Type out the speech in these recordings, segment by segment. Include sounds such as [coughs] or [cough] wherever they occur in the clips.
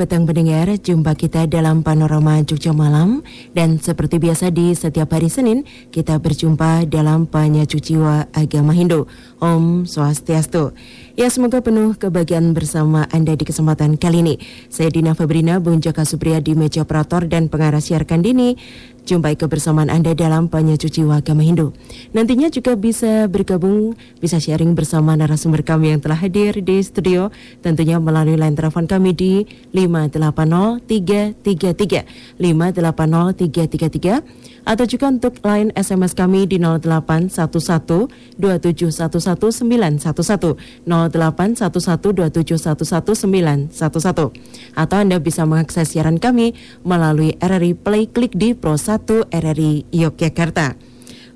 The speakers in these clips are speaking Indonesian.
petang pendengar, jumpa kita dalam Panorama Jogja Malam dan seperti biasa di setiap hari Senin kita berjumpa dalam Panyacu Jiwa Agama Hindu. Om Swastiastu. Ya semoga penuh kebahagiaan bersama Anda di kesempatan kali ini. Saya Dina Fabrina, Bung Jaka Supriya di meja operator dan pengarah siarkan dini. Jumpai kebersamaan Anda dalam Panyacuci Agama Hindu. Nantinya juga bisa bergabung, bisa sharing bersama narasumber kami yang telah hadir di studio. Tentunya melalui line telepon kami di 580333 580333 atau juga untuk line SMS kami di 0811 atau Anda bisa mengakses siaran kami melalui RRI Play Klik di Pro 1 RRI Yogyakarta.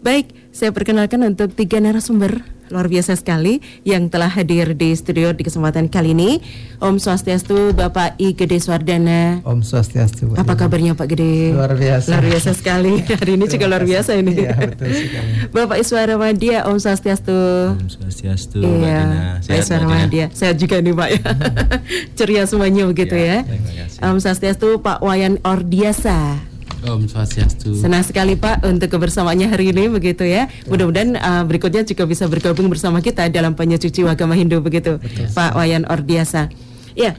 Baik, saya perkenalkan untuk tiga narasumber luar biasa sekali yang telah hadir di studio di kesempatan kali ini. Om Swastiastu Bapak I Gede Swardana. Om Swastiastu. Pak Apa kabarnya Pak Gede? Luar biasa. Luar biasa sekali. [laughs] Hari ini juga luar biasa ini. Iya, betul sekali. [laughs] Bapak Iswara Madia, Om Swastiastu. Om Swastiastu. Iya, Pak Sehat, Iswara? Madia. Sehat juga nih Pak ya. [laughs] Ceria semuanya begitu ya. Ya, terima kasih. Om Swastiastu Pak Wayan Ordiasa. Om Swastiastu. Senang sekali Pak untuk kebersamaannya hari ini begitu ya. Mudah-mudahan uh, berikutnya juga bisa bergabung bersama kita dalam penyecuci agama Hindu begitu, Pak Wayan Ordiasa. Ya.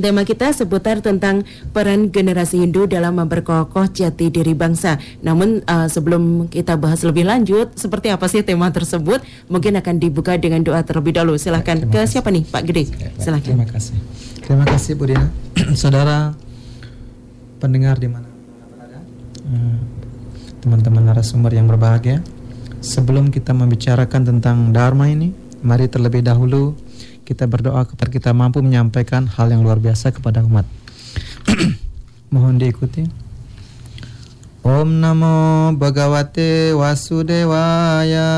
Tema kita seputar tentang peran generasi Hindu dalam memperkokoh jati diri bangsa. Namun uh, sebelum kita bahas lebih lanjut, seperti apa sih tema tersebut? Mungkin akan dibuka dengan doa terlebih dahulu. Silahkan Terima ke kasih. siapa nih, Pak Gede? Ya, Silahkan. Terima kasih. Terima kasih Bu Dina. [clears throat] Saudara pendengar di mana Teman-teman narasumber yang berbahagia. Sebelum kita membicarakan tentang Dharma ini, mari terlebih dahulu kita berdoa kepada kita mampu menyampaikan hal yang luar biasa kepada umat. [clears throat] Mohon diikuti. Om Namo Bhagavate Vasudevaya.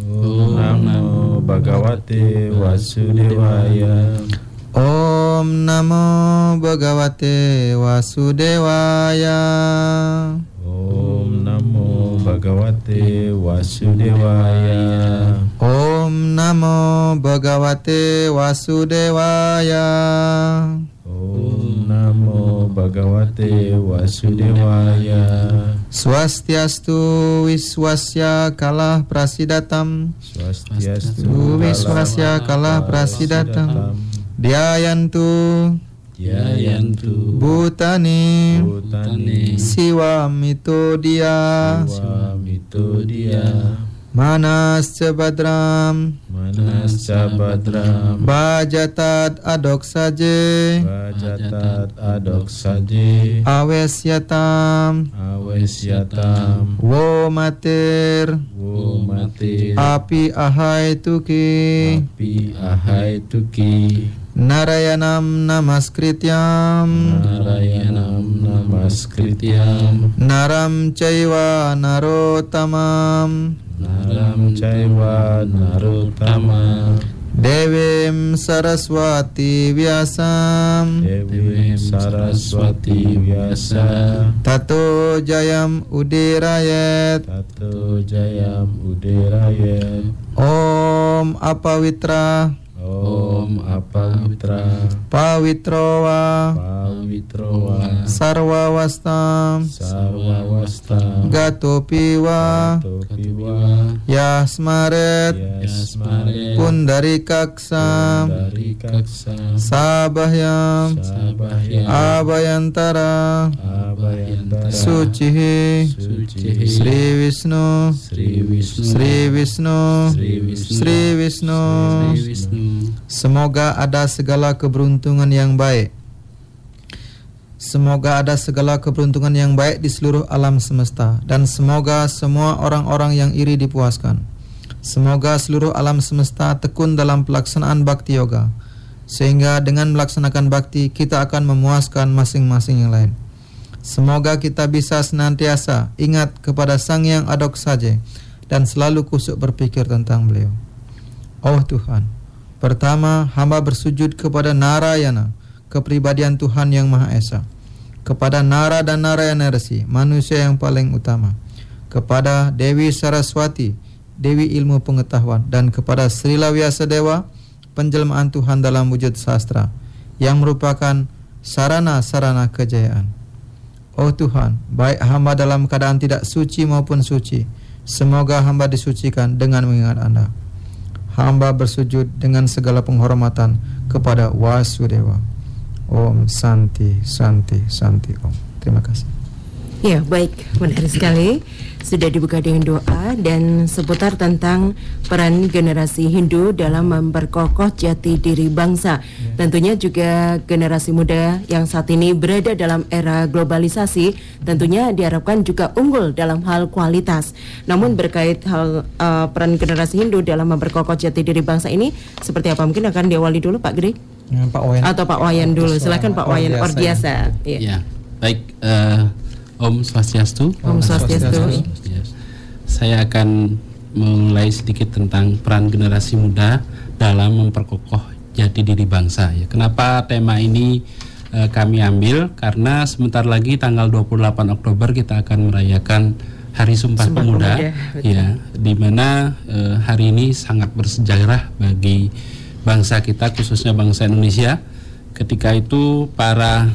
Om Namo Bhagavate Vasudevaya. Om Namo Bhagavate Vasudevaya. Om Namo Bhagavate Vasudevaya. Om Namo Bhagavate Vasudevaya. Om Namo Bhagavate Vasudevaya. Swastiastu Wiswasya Kalah Prasidatam Swastiastu Wiswasya Kalah Prasidatam Dhyayantu Yayantu Bhutani. Bhutani. Siwa Mitodia Swamitodia Manas Badram Manas Sabadram Bajatat Adok Saje. Bajatat Adok Saje. Awesyatam Awesyatam Wo Mater Womate Api Ahai Tuki. Api Ahai Tuki Narayanam Namaskrityam. Narayanam Namaskrityam. Naram Chaiva Narotamam. Naram Caiva Narutama Devim Saraswati Vyasam. Dewi Saraswati Vyasa Tato Jayam Udirayet. Tato Jayam Udirayat Om Apavitra Om Apavitra Pavitrowa Pavitrowa Sarwawastam Sarwawasta. Gatopiwa. Topiwa Yasmaret. Yasmare Pundarikaksam Dari Kaksa Sabahyam. Sabahya Abayantara. Abayantara. Sucihi. Suci Sri Vishnu. Sri Wisnu Sri Vishnu. Sri Wisnu Sri Vishnu Semoga ada segala keberuntungan yang baik Semoga ada segala keberuntungan yang baik di seluruh alam semesta dan semoga semua orang-orang yang iri dipuaskan. Semoga seluruh alam semesta tekun dalam pelaksanaan bakti yoga sehingga dengan melaksanakan bakti kita akan memuaskan masing-masing yang lain. Semoga kita bisa senantiasa ingat kepada Sang Yang Adok Saja dan selalu kusuk berpikir tentang beliau. Oh Tuhan, pertama hamba bersujud kepada Narayana, kepribadian Tuhan yang Maha Esa, kepada Nara dan Narayana Resi, manusia yang paling utama, kepada Dewi Saraswati, Dewi ilmu pengetahuan, dan kepada Sri Lawyasa Dewa, penjelmaan Tuhan dalam wujud sastra, yang merupakan sarana-sarana kejayaan. Oh Tuhan, baik hamba dalam keadaan tidak suci maupun suci, semoga hamba disucikan dengan mengingat Anda. Hamba bersujud dengan segala penghormatan kepada Wasudewa. Om Santi, Santi, Santi Om. Terima kasih. Ya, baik, menarik sekali. Sudah dibuka dengan doa dan seputar tentang peran generasi Hindu dalam memperkokoh jati diri bangsa. Tentunya juga generasi muda yang saat ini berada dalam era globalisasi tentunya diharapkan juga unggul dalam hal kualitas. Namun berkait hal uh, peran generasi Hindu dalam memperkokoh jati diri bangsa ini seperti apa? Mungkin akan diawali dulu Pak Gede Ya, Pak Wayan. atau Pak Wayan dulu. Silakan Pak Wayan Ordiasa. Ya. Ya, baik. eh, Om Swastiastu. Om Swastiastu. Ya. Saya akan mulai sedikit tentang peran generasi muda dalam memperkokoh jati diri bangsa. Ya, kenapa tema ini eh, kami ambil? Karena sebentar lagi tanggal 28 Oktober kita akan merayakan Hari Sumpah, Sumpah Pemuda, Pemuda, ya, di mana eh, hari ini sangat bersejarah bagi bangsa kita, khususnya bangsa Indonesia. Ketika itu para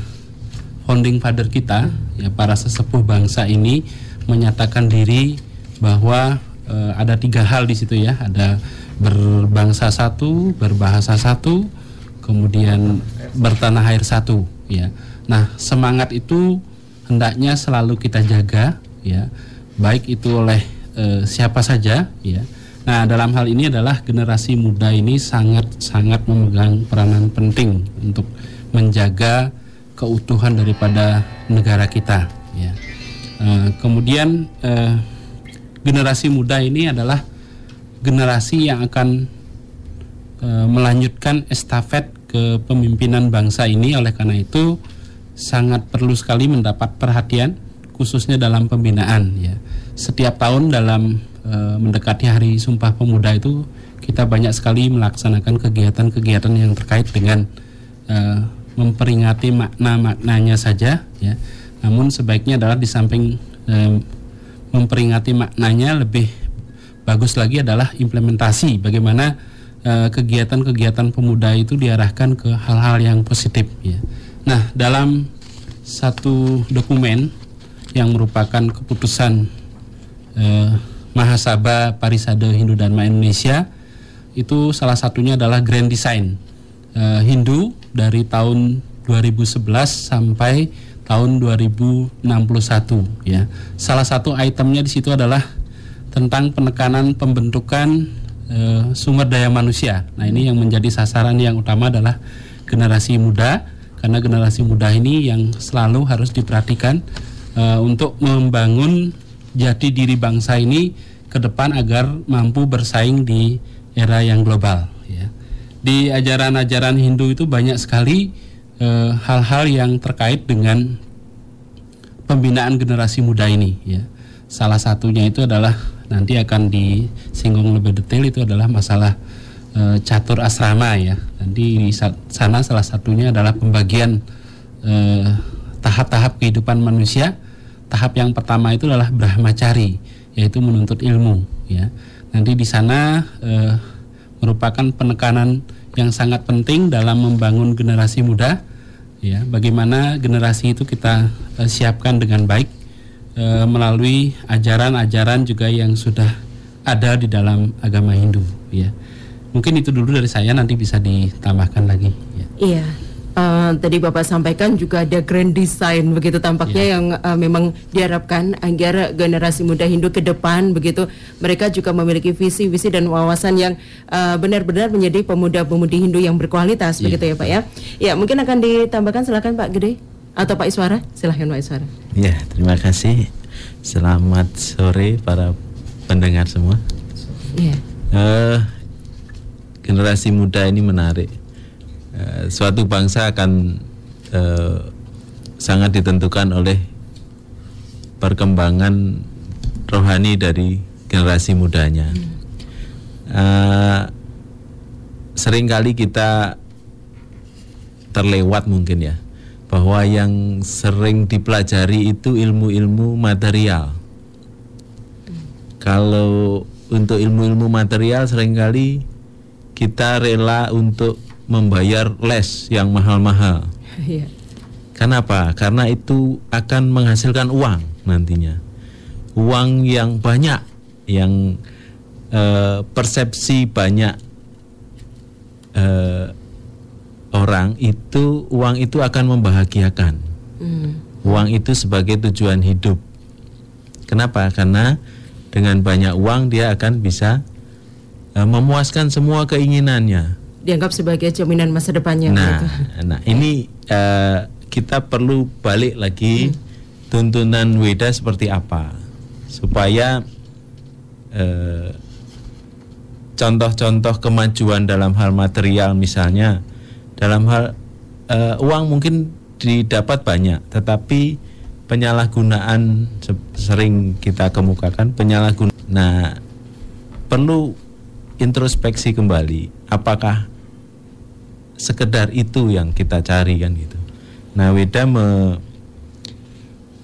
founding father kita, ya para sesepuh bangsa ini menyatakan diri bahwa eh, ada tiga hal di situ ya, ada berbangsa satu, berbahasa satu, kemudian bertanah air satu, ya. Nah semangat itu hendaknya selalu kita jaga, ya, baik itu oleh eh, siapa saja, ya. Nah dalam hal ini adalah generasi muda ini sangat sangat memegang peranan penting untuk menjaga keutuhan daripada negara kita ya. Eh, kemudian eh, generasi muda ini adalah generasi yang akan eh, melanjutkan estafet kepemimpinan bangsa ini oleh karena itu sangat perlu sekali mendapat perhatian khususnya dalam pembinaan ya. Setiap tahun dalam eh, mendekati hari Sumpah Pemuda itu kita banyak sekali melaksanakan kegiatan-kegiatan yang terkait dengan memperingati makna-maknanya saja ya. Namun sebaiknya adalah di samping eh, memperingati maknanya lebih bagus lagi adalah implementasi bagaimana eh, kegiatan-kegiatan pemuda itu diarahkan ke hal-hal yang positif ya. Nah, dalam satu dokumen yang merupakan keputusan eh, Mahasabha Parisade Hindu Dharma Indonesia itu salah satunya adalah Grand Design eh, Hindu dari tahun 2011 sampai tahun 2061 ya. Salah satu itemnya di situ adalah tentang penekanan pembentukan eh, sumber daya manusia. Nah, ini yang menjadi sasaran yang utama adalah generasi muda karena generasi muda ini yang selalu harus diperhatikan eh, untuk membangun jati diri bangsa ini ke depan agar mampu bersaing di era yang global. Di ajaran-ajaran Hindu itu banyak sekali eh, hal-hal yang terkait dengan pembinaan generasi muda ini ya. Salah satunya itu adalah nanti akan disinggung lebih detail itu adalah masalah eh, catur asrama ya. Nanti di sa- sana salah satunya adalah pembagian eh, tahap-tahap kehidupan manusia. Tahap yang pertama itu adalah brahmacari, yaitu menuntut ilmu ya. Nanti di sana eh, merupakan penekanan yang sangat penting dalam membangun generasi muda ya bagaimana generasi itu kita eh, siapkan dengan baik eh, melalui ajaran-ajaran juga yang sudah ada di dalam agama Hindu ya mungkin itu dulu dari saya nanti bisa ditambahkan lagi ya. Iya. Eh, tadi Bapak sampaikan juga ada grand design begitu tampaknya Iya. yang eh, memang diharapkan agar generasi muda Hindu ke depan begitu mereka juga memiliki visi visi dan wawasan yang eh, benar-benar menjadi pemuda-pemudi Hindu yang berkualitas Iya. begitu ya Pak ya. Ya mungkin akan ditambahkan silakan Pak Gede atau Pak Iswara silahkan Pak Iswara. Ya, terima kasih. Selamat sore para pendengar semua. Iya. Eh, generasi muda ini menarik. Eh, suatu bangsa akan eh, sangat ditentukan oleh perkembangan rohani dari generasi mudanya. Eh, sering kali kita terlewat mungkin ya bahwa yang sering dipelajari itu ilmu-ilmu material. Kalau untuk ilmu-ilmu material sering kali kita rela untuk membayar les yang mahal-mahal. Iya. Kenapa? Karena itu akan menghasilkan uang nantinya. Uang yang banyak, yang eh, persepsi banyak eh, orang itu uang itu akan membahagiakan. Hmm. Uang itu sebagai tujuan hidup. Kenapa? Karena dengan banyak uang dia akan bisa eh, memuaskan semua keinginannya. Dianggap sebagai jaminan masa depannya. Nah, gitu. nah ini eh, kita perlu balik lagi tuntunan Weda seperti apa supaya eh, contoh-contoh kemajuan dalam hal material misalnya dalam hal eh, uang mungkin didapat banyak tetapi penyalahgunaan se- sering kita kemukakan penyalahgunaan nah perlu introspeksi kembali apakah sekedar itu yang kita cari kan gitu. Nah, Weda me,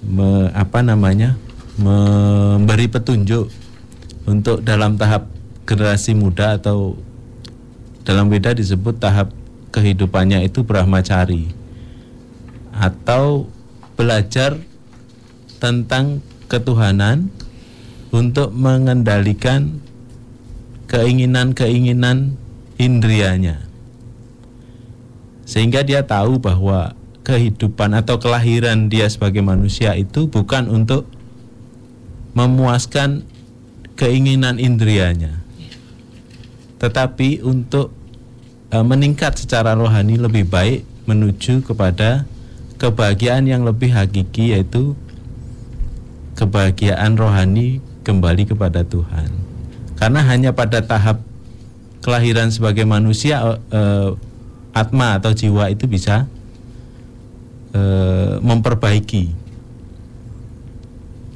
me- apa namanya? memberi petunjuk untuk dalam tahap generasi muda atau dalam Weda disebut tahap kehidupannya itu brahmacari atau belajar tentang ketuhanan untuk mengendalikan keinginan-keinginan indrianya sehingga dia tahu bahwa kehidupan atau kelahiran dia sebagai manusia itu bukan untuk memuaskan keinginan indrianya. Tetapi untuk e, meningkat secara rohani lebih baik menuju kepada kebahagiaan yang lebih hakiki yaitu kebahagiaan rohani kembali kepada Tuhan. Karena hanya pada tahap kelahiran sebagai manusia e, atma atau jiwa itu bisa eh, memperbaiki.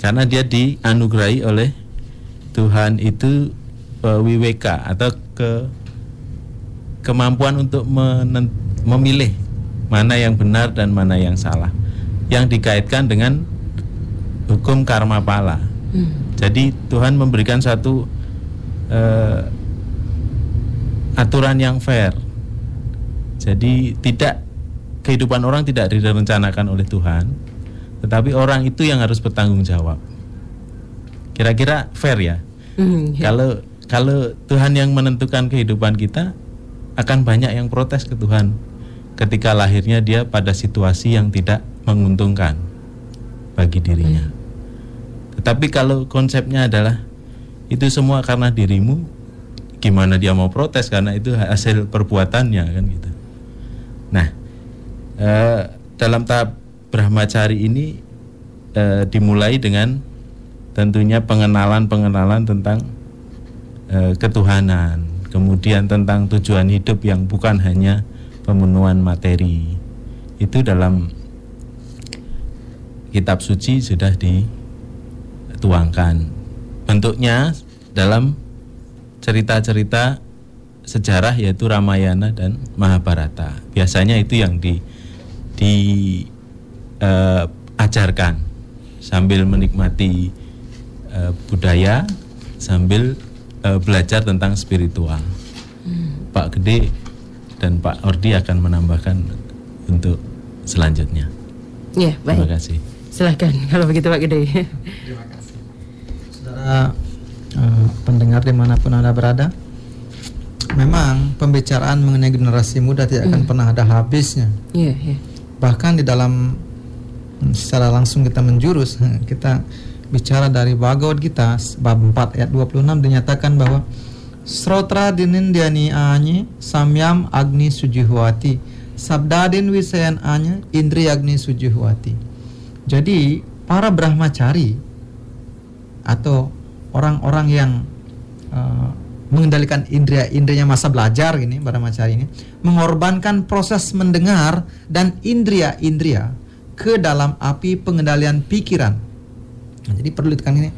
Karena dia dianugerahi oleh Tuhan itu eh, wiweka atau ke kemampuan untuk menen- memilih mana yang benar dan mana yang salah. Yang dikaitkan dengan hukum karma pala. Hmm. jadi Tuhan memberikan satu eh, aturan yang fair jadi tidak kehidupan orang tidak direncanakan oleh Tuhan, tetapi orang itu yang harus bertanggung jawab. Kira-kira fair ya? Hmm, ya. Kalau kalau Tuhan yang menentukan kehidupan kita, akan banyak yang protes ke Tuhan ketika lahirnya dia pada situasi yang tidak menguntungkan bagi dirinya. Tetapi kalau konsepnya adalah itu semua karena dirimu, gimana dia mau protes karena itu hasil perbuatannya kan gitu. Nah, eh, dalam tahap brahmacari ini eh, dimulai dengan tentunya pengenalan-pengenalan tentang eh, ketuhanan, kemudian tentang tujuan hidup yang bukan hanya pemenuhan materi. Itu dalam kitab suci sudah dituangkan. Bentuknya dalam cerita-cerita sejarah yaitu Ramayana dan Mahabharata. Biasanya itu yang di diajarkan sambil menikmati eh, budaya sambil eh, belajar tentang spiritual. Pak Gede dan Pak Ordi akan menambahkan untuk selanjutnya. Ya, Terima baik. kasih. Silahkan [laughs] kalau begitu Pak Gede. Saudara eh, pendengar di mana pun anda berada, memang pembicaraan mengenai generasi muda tidak akan pernah ada habisnya. Iya, iya. Bahkan di dalam hmm, secara langsung kita menjurus, [laughs] kita bicara dari Bhagavad Gita bab 4 ayat 26 dinyatakan bahwa Srotra dinindyani anye samyam agni sujuhwati sabdadin wisayan anye indri agni sujuhwati. Jadi para brahmacari atau orang-orang yang uh, mengendalikan indria indrinya masa belajar ini brahmacari ini mengorbankan proses mendengar dan indria-indria ke dalam api pengendalian pikiran. Nah, jadi perlu ditekan ini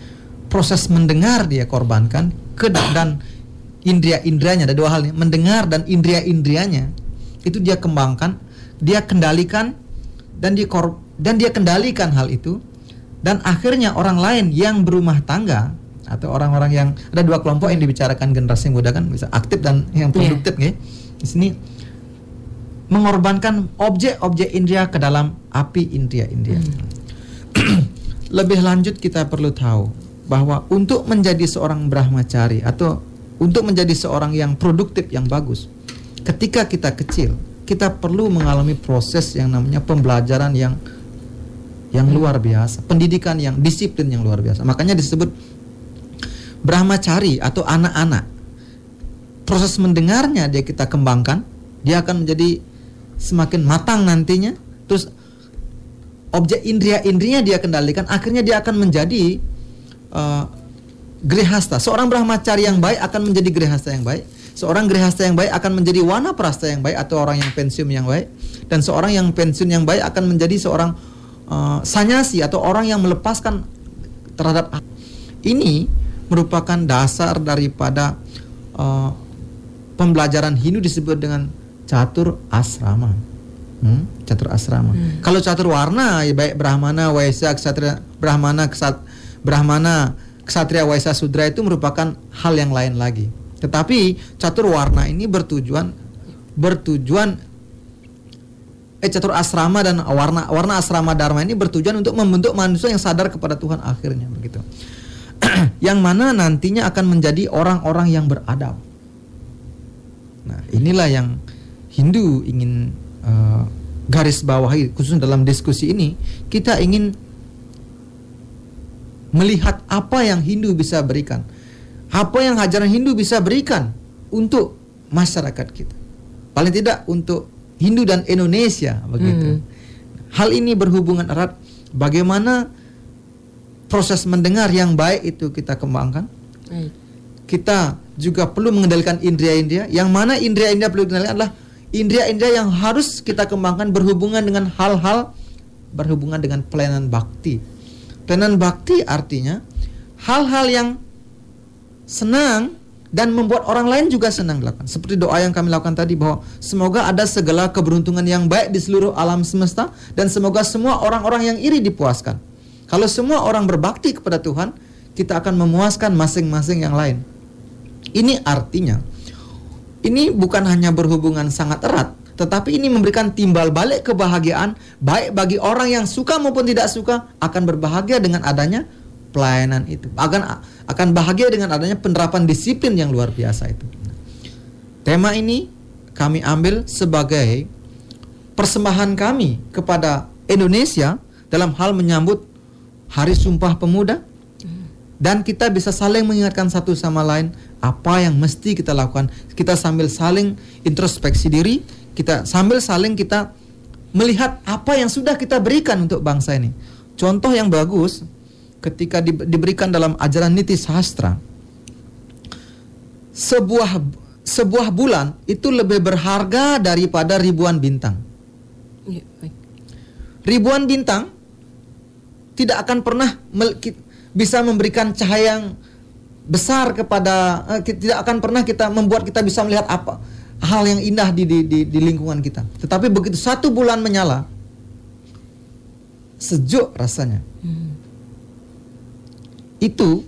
proses mendengar dia korbankan ke dan indria-indrianya ada dua hal nih mendengar dan indria-indrianya itu dia kembangkan dia kendalikan dan dia dan dia kendalikan hal itu dan akhirnya orang lain yang berumah tangga atau orang-orang yang ada dua kelompok yang dibicarakan generasi muda kan bisa aktif dan yang produktif ya. Di sini mengorbankan objek-objek indria ke dalam api indria-indria. [clears throat] Lebih lanjut kita perlu tahu bahwa untuk menjadi seorang brahmacari atau untuk menjadi seorang yang produktif yang bagus, ketika kita kecil, kita perlu mengalami proses yang namanya pembelajaran yang yang luar biasa, pendidikan yang disiplin yang luar biasa. Makanya disebut brahmacari atau anak-anak. Proses mendengarnya dia kita kembangkan, dia akan menjadi semakin matang nantinya. Terus objek indria-indrinya dia kendalikan, akhirnya dia akan menjadi uh, grihasta. Seorang brahmacari yang baik akan menjadi grihasta yang baik. Seorang grihasta yang baik akan menjadi wana prasta yang baik atau orang yang pensiun yang baik. Dan seorang yang pensiun yang baik akan menjadi seorang uh, sanyasi atau orang yang melepaskan terhadap ini merupakan dasar daripada uh, pembelajaran Hindu disebut dengan catur asrama. Hmm? Catur asrama. Hmm. Kalau catur warna ya baik Brahmana, Waisa, Ksatria, Brahmana, Ksat, Brahmana, Ksatria, Waisa, Sudra itu merupakan hal yang lain lagi. Tetapi catur warna ini bertujuan bertujuan eh catur asrama dan warna warna asrama dharma ini bertujuan untuk membentuk manusia yang sadar kepada Tuhan akhirnya begitu. [clears throat] yang mana nantinya akan menjadi orang-orang yang beradab. Nah, inilah yang Hindu ingin uh, garis bawahi khusus dalam diskusi ini, kita ingin melihat apa yang Hindu bisa berikan. Apa yang ajaran Hindu bisa berikan untuk masyarakat kita. Paling tidak untuk Hindu dan Indonesia begitu. Hmm. Hal ini berhubungan erat bagaimana proses mendengar yang baik itu kita kembangkan. Baik. Kita juga perlu mengendalikan indria-indria. Yang mana indria-indria perlu dikendalikan adalah indria-indria yang harus kita kembangkan berhubungan dengan hal-hal berhubungan dengan pelayanan bakti. Pelayanan bakti artinya hal-hal yang senang dan membuat orang lain juga senang dilakukan. Seperti doa yang kami lakukan tadi bahwa semoga ada segala keberuntungan yang baik di seluruh alam semesta dan semoga semua orang-orang yang iri dipuaskan. Kalau semua orang berbakti kepada Tuhan, kita akan memuaskan masing-masing yang lain. Ini artinya ini bukan hanya berhubungan sangat erat, tetapi ini memberikan timbal balik kebahagiaan baik bagi orang yang suka maupun tidak suka akan berbahagia dengan adanya pelayanan itu. Akan akan bahagia dengan adanya penerapan disiplin yang luar biasa itu. Tema ini kami ambil sebagai persembahan kami kepada Indonesia dalam hal menyambut Hari Sumpah Pemuda dan kita bisa saling mengingatkan satu sama lain apa yang mesti kita lakukan. Kita sambil saling introspeksi diri, kita sambil saling kita melihat apa yang sudah kita berikan untuk bangsa ini. Contoh yang bagus ketika di, diberikan dalam ajaran niti sastra sebuah sebuah bulan itu lebih berharga daripada ribuan bintang. Ya, ribuan bintang tidak akan pernah bisa memberikan cahaya yang besar kepada uh, tidak akan pernah kita membuat kita bisa melihat apa hal yang indah di di, di, di lingkungan kita. Tetapi begitu satu bulan menyala, sejuk rasanya. Hmm itu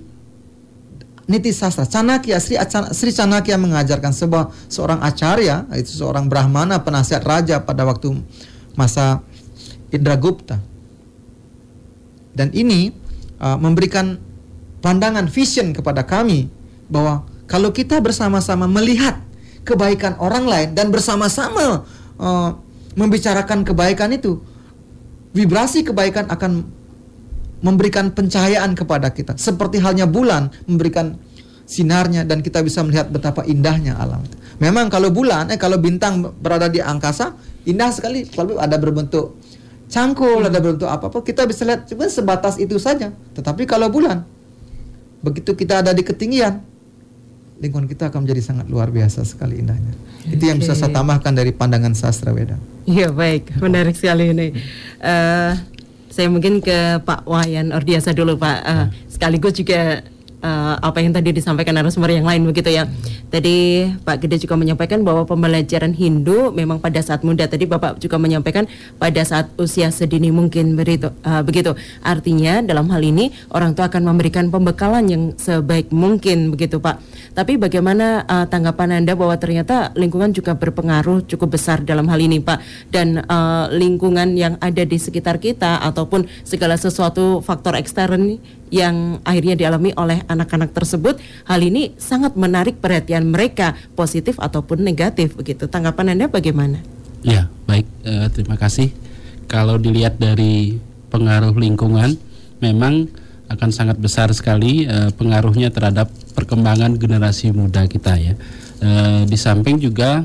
niti sastra Canakya Sri, Sri Canakya mengajarkan sebuah seorang acarya itu seorang brahmana penasihat raja pada waktu masa Indragupta dan ini uh, memberikan pandangan vision kepada kami bahwa kalau kita bersama-sama melihat kebaikan orang lain dan bersama-sama uh, membicarakan kebaikan itu vibrasi kebaikan akan memberikan pencahayaan kepada kita. Seperti halnya bulan memberikan sinarnya dan kita bisa melihat betapa indahnya alam. Memang kalau bulan, eh kalau bintang berada di angkasa, indah sekali. Kalau ada berbentuk cangkul, ada berbentuk apa-apa, kita bisa lihat cuma sebatas itu saja. Tetapi kalau bulan, begitu kita ada di ketinggian, lingkungan kita akan menjadi sangat luar biasa sekali indahnya. Okay. Itu yang bisa saya tambahkan dari pandangan sastra Weda. Iya baik, menarik sekali ini. Uh, saya mungkin ke Pak Wayan Ordiasa dulu Pak. Uh, sekaligus juga uh, apa yang tadi disampaikan narasumber yang lain begitu ya. Tadi Pak Gede juga menyampaikan bahwa pembelajaran Hindu memang pada saat muda. Tadi Bapak juga menyampaikan pada saat usia sedini mungkin begitu. Uh, begitu. Artinya dalam hal ini orang tua akan memberikan pembekalan yang sebaik mungkin begitu Pak. Tapi bagaimana uh, tanggapan Anda bahwa ternyata lingkungan juga berpengaruh cukup besar dalam hal ini Pak dan uh, lingkungan yang ada di sekitar kita ataupun segala sesuatu faktor ekstern yang akhirnya dialami oleh anak-anak tersebut hal ini sangat menarik perhatian mereka positif ataupun negatif begitu tanggapan anda bagaimana? Ya baik uh, terima kasih kalau dilihat dari pengaruh lingkungan memang akan sangat besar sekali uh, pengaruhnya terhadap perkembangan generasi muda kita ya uh, di samping juga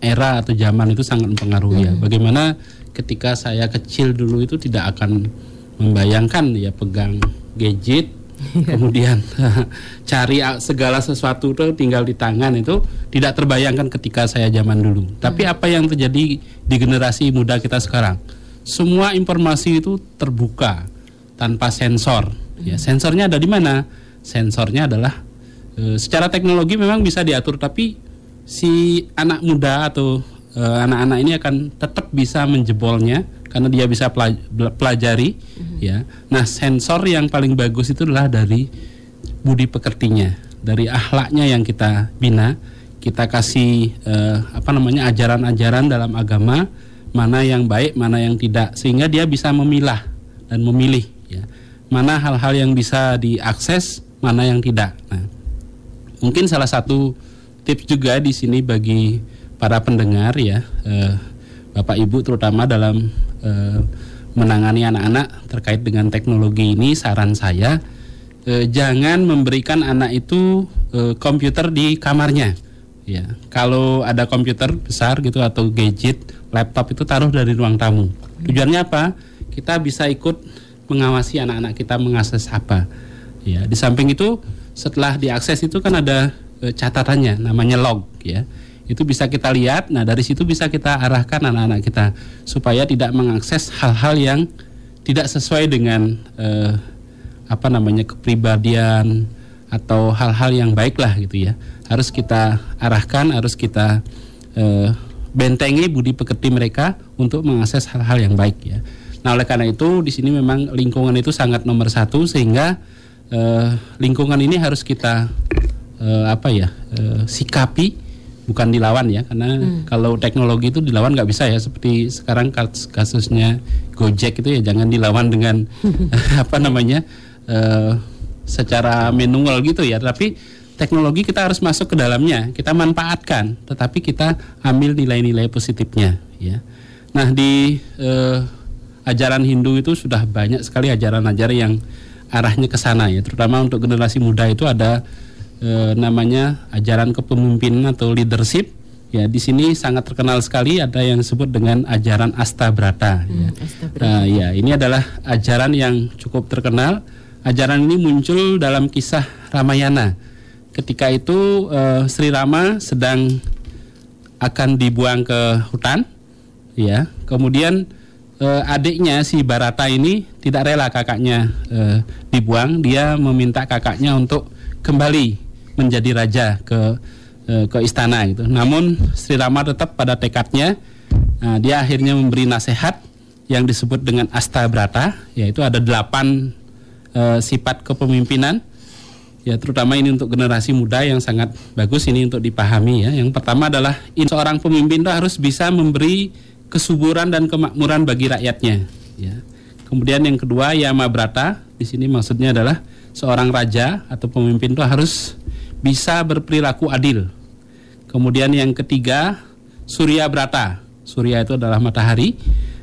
era atau zaman itu sangat mempengaruhi ya. hmm. ya bagaimana ketika saya kecil dulu itu tidak akan membayangkan ya pegang gadget kemudian [laughs] cari segala sesuatu itu tinggal di tangan itu tidak terbayangkan ketika saya zaman dulu. Tapi apa yang terjadi di generasi muda kita sekarang? Semua informasi itu terbuka tanpa sensor. Ya, sensornya ada di mana? Sensornya adalah e, secara teknologi memang bisa diatur tapi si anak muda atau anak-anak ini akan tetap bisa menjebolnya karena dia bisa pelajari mm-hmm. ya. Nah, sensor yang paling bagus itu adalah dari budi pekertinya, dari akhlaknya yang kita bina, kita kasih eh, apa namanya ajaran-ajaran dalam agama mana yang baik, mana yang tidak sehingga dia bisa memilah dan memilih ya. Mana hal-hal yang bisa diakses, mana yang tidak. Nah, mungkin salah satu tips juga di sini bagi para pendengar ya eh, Bapak Ibu terutama dalam eh, menangani anak-anak terkait dengan teknologi ini saran saya eh, jangan memberikan anak itu eh, komputer di kamarnya. Ya kalau ada komputer besar gitu atau gadget laptop itu taruh dari ruang tamu. Tujuannya apa? Kita bisa ikut mengawasi anak-anak kita mengakses apa. Ya di samping itu setelah diakses itu kan ada e, catatannya namanya log ya itu bisa kita lihat. Nah, dari situ bisa kita arahkan anak-anak kita supaya tidak mengakses hal-hal yang tidak sesuai dengan eh, apa namanya kepribadian atau hal-hal yang baik lah gitu ya. Harus kita arahkan, harus kita eh, bentengi budi pekerti mereka untuk mengakses hal-hal yang baik ya. Nah, oleh karena itu di sini memang lingkungan itu sangat nomor satu sehingga eh, lingkungan ini harus kita eh, apa ya eh, sikapi bukan dilawan ya karena hmm. kalau teknologi itu dilawan nggak bisa ya seperti sekarang kasusnya Gojek itu ya jangan dilawan dengan [laughs] [laughs] apa namanya uh, secara manual gitu ya tapi teknologi kita harus masuk ke dalamnya kita manfaatkan tetapi kita ambil nilai-nilai positifnya ya nah di uh, ajaran Hindu itu sudah banyak sekali ajaran-ajaran yang arahnya ke sana ya terutama untuk generasi muda itu ada e, namanya ajaran kepemimpinan atau leadership. Ya, di sini sangat terkenal sekali ada yang disebut dengan ajaran Astabrata. Hmm, ya. Astabrata. Nah, ya, ini adalah ajaran yang cukup terkenal. Ajaran ini muncul dalam kisah Ramayana. Ketika itu e, Sri Rama sedang akan dibuang ke hutan, ya. Kemudian e, adiknya si Barata ini tidak rela kakaknya e, dibuang, dia meminta kakaknya untuk kembali menjadi raja ke e, ke istana gitu. Namun Sri Rama tetap pada tekadnya. Nah, dia akhirnya memberi nasihat yang disebut dengan Astabrata, yaitu ada delapan e, sifat kepemimpinan. Ya, terutama ini untuk generasi muda yang sangat bagus ini untuk dipahami ya. Yang pertama adalah seorang pemimpin itu harus bisa memberi kesuburan dan kemakmuran bagi rakyatnya. Ya. Kemudian yang kedua Yama Brata, di sini maksudnya adalah seorang raja atau pemimpin itu harus bisa berperilaku adil. Kemudian yang ketiga, Surya Brata. Surya itu adalah matahari.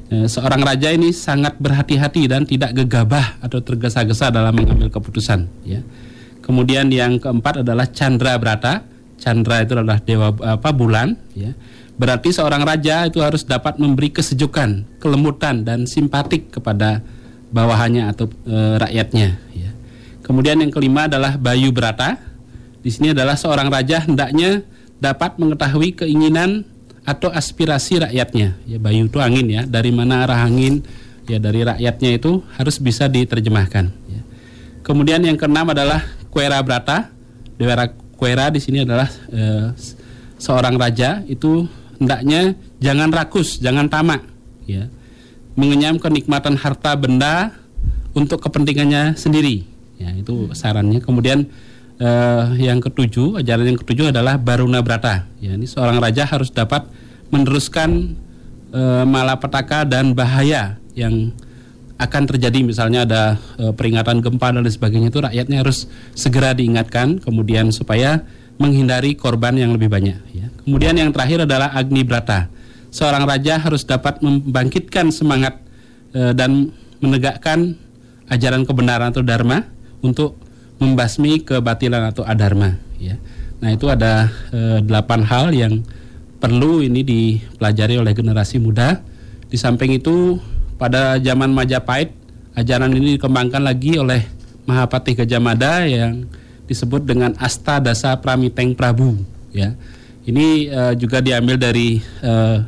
Eh, seorang raja ini sangat berhati-hati dan tidak gegabah atau tergesa-gesa dalam mengambil keputusan. Ya. Kemudian yang keempat adalah Chandra Brata. Chandra itu adalah dewa apa bulan. Ya. Berarti seorang raja itu harus dapat memberi kesejukan, kelembutan dan simpatik kepada bawahannya atau e, rakyatnya. Ya. Kemudian yang kelima adalah Bayu Brata di sini adalah seorang raja hendaknya dapat mengetahui keinginan atau aspirasi rakyatnya. Ya bayu itu angin ya, dari mana arah angin ya dari rakyatnya itu harus bisa diterjemahkan. Ya. Kemudian yang keenam adalah Kuera Brata. Dewara Kuera di sini adalah eh, seorang raja itu hendaknya jangan rakus, jangan tamak, ya. Mengenyam kenikmatan harta benda untuk kepentingannya sendiri. Ya, itu sarannya. Kemudian eh, yang ketujuh, ajaran yang ketujuh adalah Baruna Brata. Ya, ini seorang raja harus dapat meneruskan eh, malapetaka dan bahaya yang akan terjadi misalnya ada e, peringatan gempa dan sebagainya itu rakyatnya harus segera diingatkan kemudian supaya menghindari korban yang lebih banyak ya. Kemudian yang terakhir adalah Agni Brata. Seorang raja harus dapat membangkitkan semangat dan menegakkan ajaran kebenaran atau dharma untuk membasmi kebatilan atau adharma ya. Nah, itu ada e, delapan hal yang perlu ini dipelajari oleh generasi muda. Di samping itu pada zaman Majapahit ajaran ini dikembangkan lagi oleh Mahapati Gajah Mada yang disebut dengan Asta Dasa Pramiteng Prabu ya. Ini uh, juga diambil dari uh,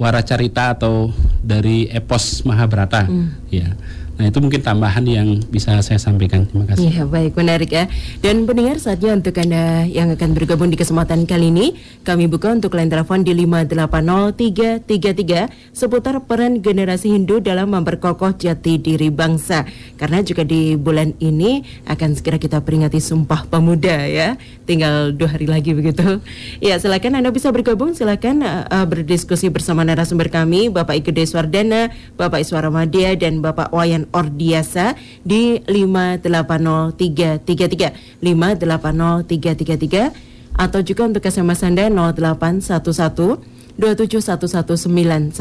Waracarita atau dari epos Mahabharata hmm. ya. Nah itu mungkin tambahan yang bisa saya sampaikan. Terima kasih. Iya baik menarik ya. Dan pendengar saatnya untuk anda yang akan bergabung di kesempatan kali ini kami buka untuk line telepon di 580333 seputar peran generasi Hindu dalam memperkokoh jati diri bangsa. Karena juga di bulan ini akan segera kita peringati Sumpah Pemuda ya. Tinggal dua hari lagi begitu. Ya silakan anda bisa bergabung silakan uh, berdiskusi bersama narasumber kami Bapak Ike Swardana, Bapak Iswara Madia dan Bapak Wayan Ordiasa di 580333 580333 atau juga untuk SMS Anda 0811 2711911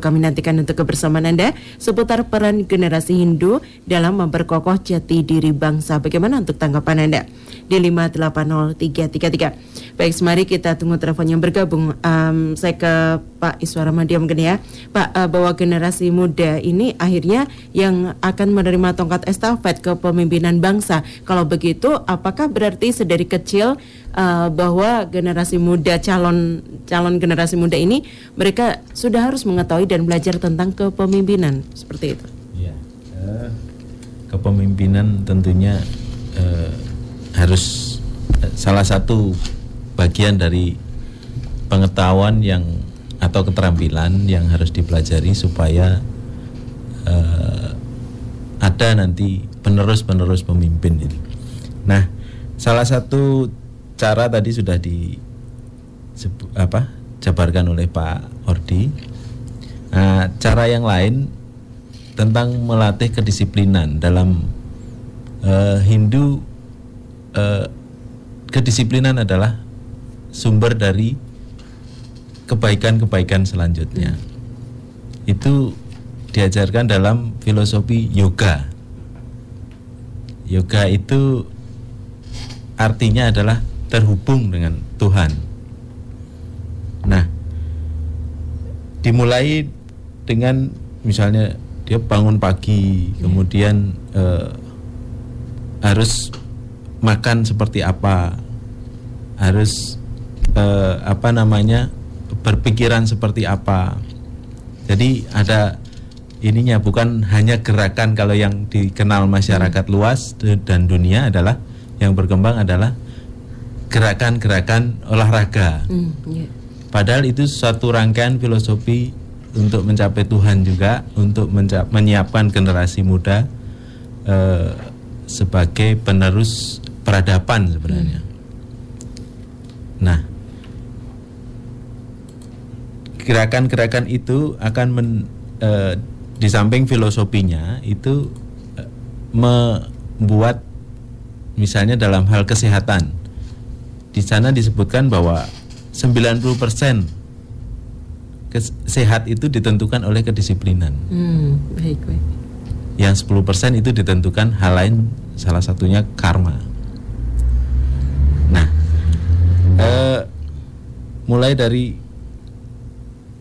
kami nantikan untuk kebersamaan Anda seputar peran generasi Hindu dalam memperkokoh jati diri bangsa. Bagaimana untuk tanggapan Anda? Di 580333. Baik, mari kita tunggu telepon yang bergabung. Um, saya ke Pak Iswara Madia mungkin ya. Pak, uh, bahwa generasi muda ini akhirnya yang akan menerima tongkat estafet kepemimpinan bangsa. Kalau begitu, apakah berarti sedari kecil uh, bahwa generasi muda calon calon generasi muda ini mereka sudah harus mengetahui dan belajar tentang kepemimpinan seperti itu. Ya, kepemimpinan tentunya uh, harus salah satu bagian dari pengetahuan yang atau keterampilan yang harus dipelajari supaya uh, ada nanti penerus-penerus pemimpin ini. Nah, salah satu cara tadi sudah di apa jabarkan oleh Pak Ordi. Nah, cara yang lain tentang melatih kedisiplinan dalam uh, Hindu uh, kedisiplinan adalah sumber dari kebaikan-kebaikan selanjutnya. Itu diajarkan dalam filosofi yoga. Yoga itu artinya adalah terhubung dengan Tuhan. Nah, dimulai dengan misalnya dia bangun pagi, kemudian eh, harus makan seperti apa, harus eh, apa namanya berpikiran seperti apa. Jadi ada ininya bukan hanya gerakan kalau yang dikenal masyarakat luas dan dunia adalah yang berkembang adalah gerakan-gerakan olahraga. Mm, yeah. Padahal itu suatu rangkaian filosofi untuk mencapai Tuhan juga, untuk menyiapkan generasi muda eh, sebagai penerus peradaban sebenarnya. Mm. Nah, gerakan-gerakan itu akan men, eh, di samping filosofinya itu eh, membuat misalnya dalam hal kesehatan di sana disebutkan bahwa 90% sehat itu ditentukan oleh kedisiplinan. Hmm, baik, baik. Yang 10% itu ditentukan hal lain salah satunya karma. Nah, eh, mulai dari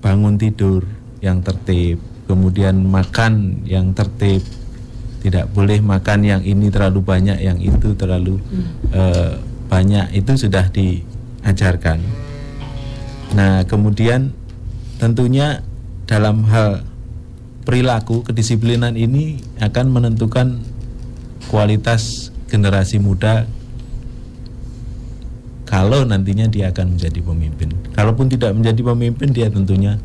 bangun tidur yang tertib, kemudian makan yang tertib, tidak boleh makan yang ini terlalu banyak, yang itu terlalu hmm. eh, banyak itu sudah diajarkan. Nah, kemudian tentunya dalam hal perilaku kedisiplinan ini akan menentukan kualitas generasi muda kalau nantinya dia akan menjadi pemimpin. Kalaupun tidak menjadi pemimpin, dia tentunya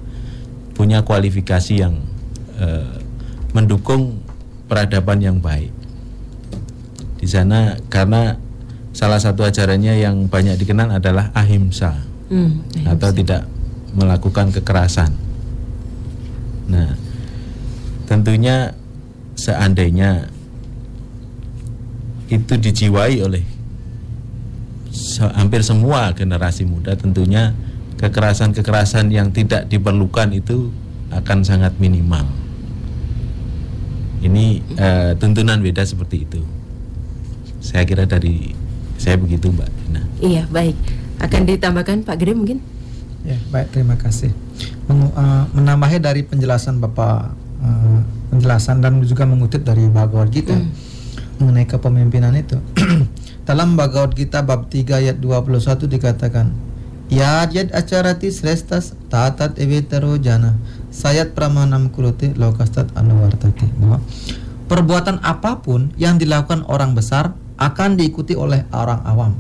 punya kualifikasi yang eh, mendukung peradaban yang baik. Di sana karena salah satu ajarannya yang banyak dikenal adalah ahimsa Hmm, atau tidak melakukan kekerasan. Nah, tentunya seandainya itu dijiwai oleh se- hampir semua generasi muda, tentunya kekerasan-kekerasan yang tidak diperlukan itu akan sangat minimal. Ini eh, tuntunan beda seperti itu. Saya kira dari saya begitu, Mbak Dina. Iya, baik. Akan ditambahkan Pak Gede mungkin? Ya, baik terima kasih. Mengu- eh, menambahi dari penjelasan Bapak eh, penjelasan dan juga mengutip dari Bhagavad Gita mengenai kepemimpinan itu. [clears throat] Dalam Bhagavad Gita bab 3 ayat 21 dikatakan, Ya yad acarati srestas tatat evetero jana sayat pramanam kuruti lokastat anuwartati bahwa perbuatan apa pun yang dilakukan orang besar akan diikuti oleh orang awam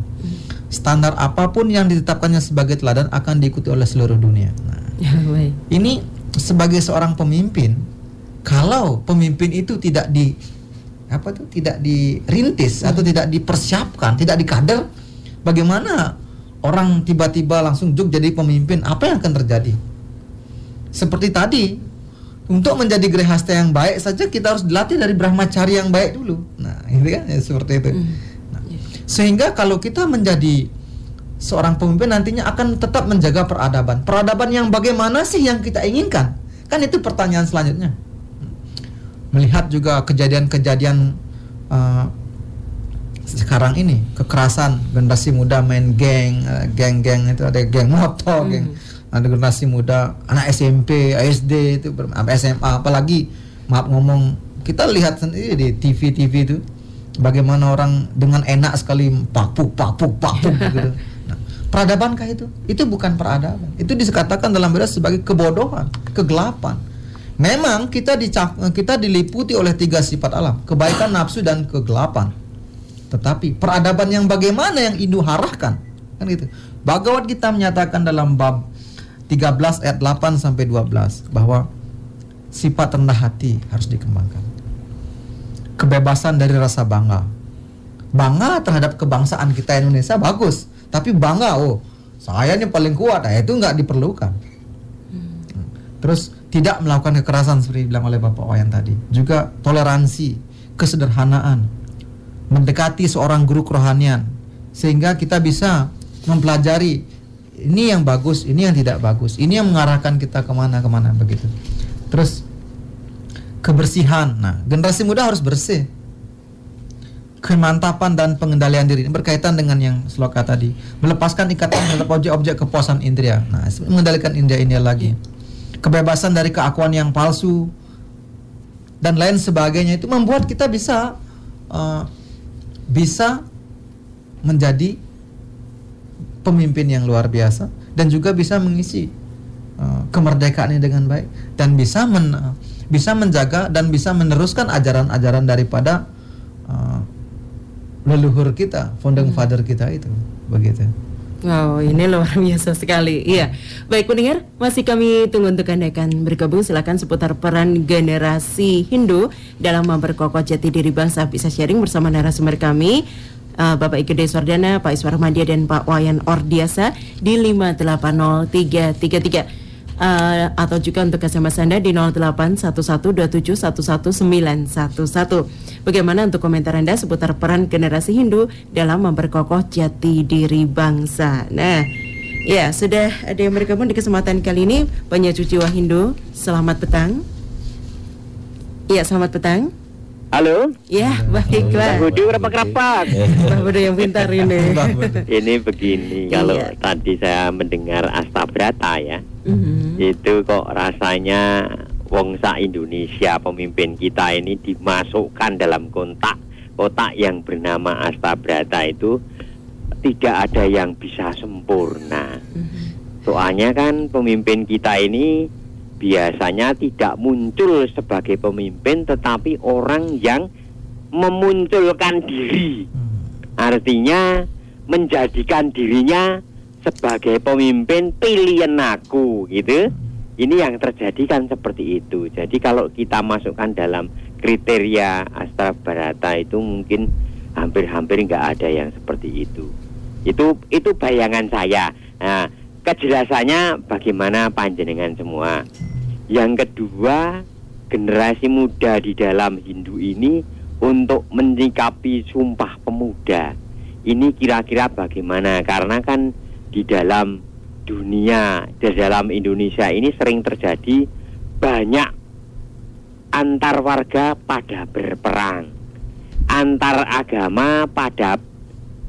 standar apa pun yang ditetapkannya sebagai teladan akan diikuti oleh seluruh dunia. Nah, baik. ini sebagai seorang pemimpin, kalau pemimpin itu tidak di apa tuh tidak dirintis atau tidak dipersiapkan, tidak dikader, bagaimana orang tiba-tiba langsung juk jadi pemimpin? Apa yang akan terjadi? Seperti tadi, untuk menjadi grehasta yang baik saja kita harus dilatih dari brahmacari yang baik dulu. Nah, ini kan ya, seperti itu. Nah, sehingga kalau kita menjadi seorang pemimpin nantinya akan tetap menjaga peradaban. Peradaban yang bagaimana sih yang kita inginkan? Kan itu pertanyaan selanjutnya. Melihat juga kejadian-kejadian uh, sekarang ini kekerasan generasi muda main geng, uh, geng-geng itu ada geng motor, geng ada generasi muda anak SMP, SD itu SMA apalagi maaf ngomong kita lihat sendiri di TV-TV itu bagaimana orang dengan enak sekali papuk papuk papuk gitu. Nah, peradabankah itu? Itu bukan peradaban. Itu dikatakan dalam bahasa sebagai kebodohan, kegelapan. Memang kita dicap, kita diliputi oleh tiga sifat alam, kebaikan, nafsu dan kegelapan. Tetapi peradaban yang bagaimana yang Hindu harahkan? Kan gitu. Bhagavad Gita menyatakan dalam bab 13 ayat 8 sampai 12 bahwa sifat rendah hati harus dikembangkan. Kebebasan dari rasa bangga. Bangga terhadap kebangsaan kita Indonesia bagus, tapi bangga oh saya ini paling kuat, nah, itu nggak diperlukan. Terus tidak melakukan kekerasan seperti dibilang oleh Bapak Wayan tadi. Juga toleransi, kesederhanaan, mendekati seorang guru kerohanian sehingga kita bisa mempelajari ini yang bagus, ini yang tidak bagus, ini yang mengarahkan kita ke mana-kemana begitu. Terus kebersihan. Nah, generasi muda harus bersih. Kemantapan dan pengendalian diri ini berkaitan dengan yang sloka tadi. Melepaskan ikatan [coughs] terhadap objek-objek kepuasan indria. Nah, mengendalikan indria ini lagi. Kebebasan dari keakuan yang palsu dan lain sebagainya itu membuat kita bisa uh, bisa menjadi pemimpin yang luar biasa dan juga bisa mengisi uh, kemerdekaannya dengan baik dan bisa men, bisa menjaga dan bisa meneruskan ajaran-ajaran daripada uh, leluhur kita, founding father kita itu, begitu. Wow, ini luar biasa sekali. Iya, baik pendengar, masih kami tunggu untuk anda akan bergabung. Silakan seputar peran generasi Hindu dalam memperkokoh jati diri bangsa. Bisa sharing bersama narasumber kami. Uh, Bapak Ike Deswardana, Pak Iswar Madia dan Pak Wayan Ordiasa di 580333 Uh, atau juga untuk SMS Anda di 081127119111. Bagaimana untuk komentar Anda seputar peran generasi Hindu dalam memperkokoh jati diri bangsa? Nah, ya sudah ada yang bergabung di kesempatan kali ini penyejuk jiwa Hindu. Selamat petang. Iya, selamat petang. Halo, Ya, baiklah. Bang Budi berapa kerapat? Mbak Budi yang pintar ini. [laughs] Ini begini, kalau Iya. tadi saya mendengar Astabrata ya, Mhm. itu kok rasanya wong sa Indonesia pemimpin kita ini dimasukkan dalam kontak kotak yang bernama Astabrata itu tidak ada yang bisa sempurna. Soalnya kan pemimpin kita ini biasanya tidak muncul sebagai pemimpin tetapi orang yang memunculkan diri. Hmm. Artinya menjadikan dirinya sebagai pemimpin pilihan aku gitu. Ini yang terjadi kan seperti itu. Jadi kalau kita masukkan dalam kriteria Astra Barata itu mungkin hampir-hampir nggak ada yang seperti itu. Itu itu bayangan saya. Nah, kejelasannya bagaimana panjenengan semua. Yang kedua, generasi muda di dalam Hindu ini untuk menyikapi sumpah pemuda. Ini kira-kira bagaimana? Karena kan di dalam dunia, di dalam Indonesia ini sering terjadi banyak antar warga pada berperang, antar agama pada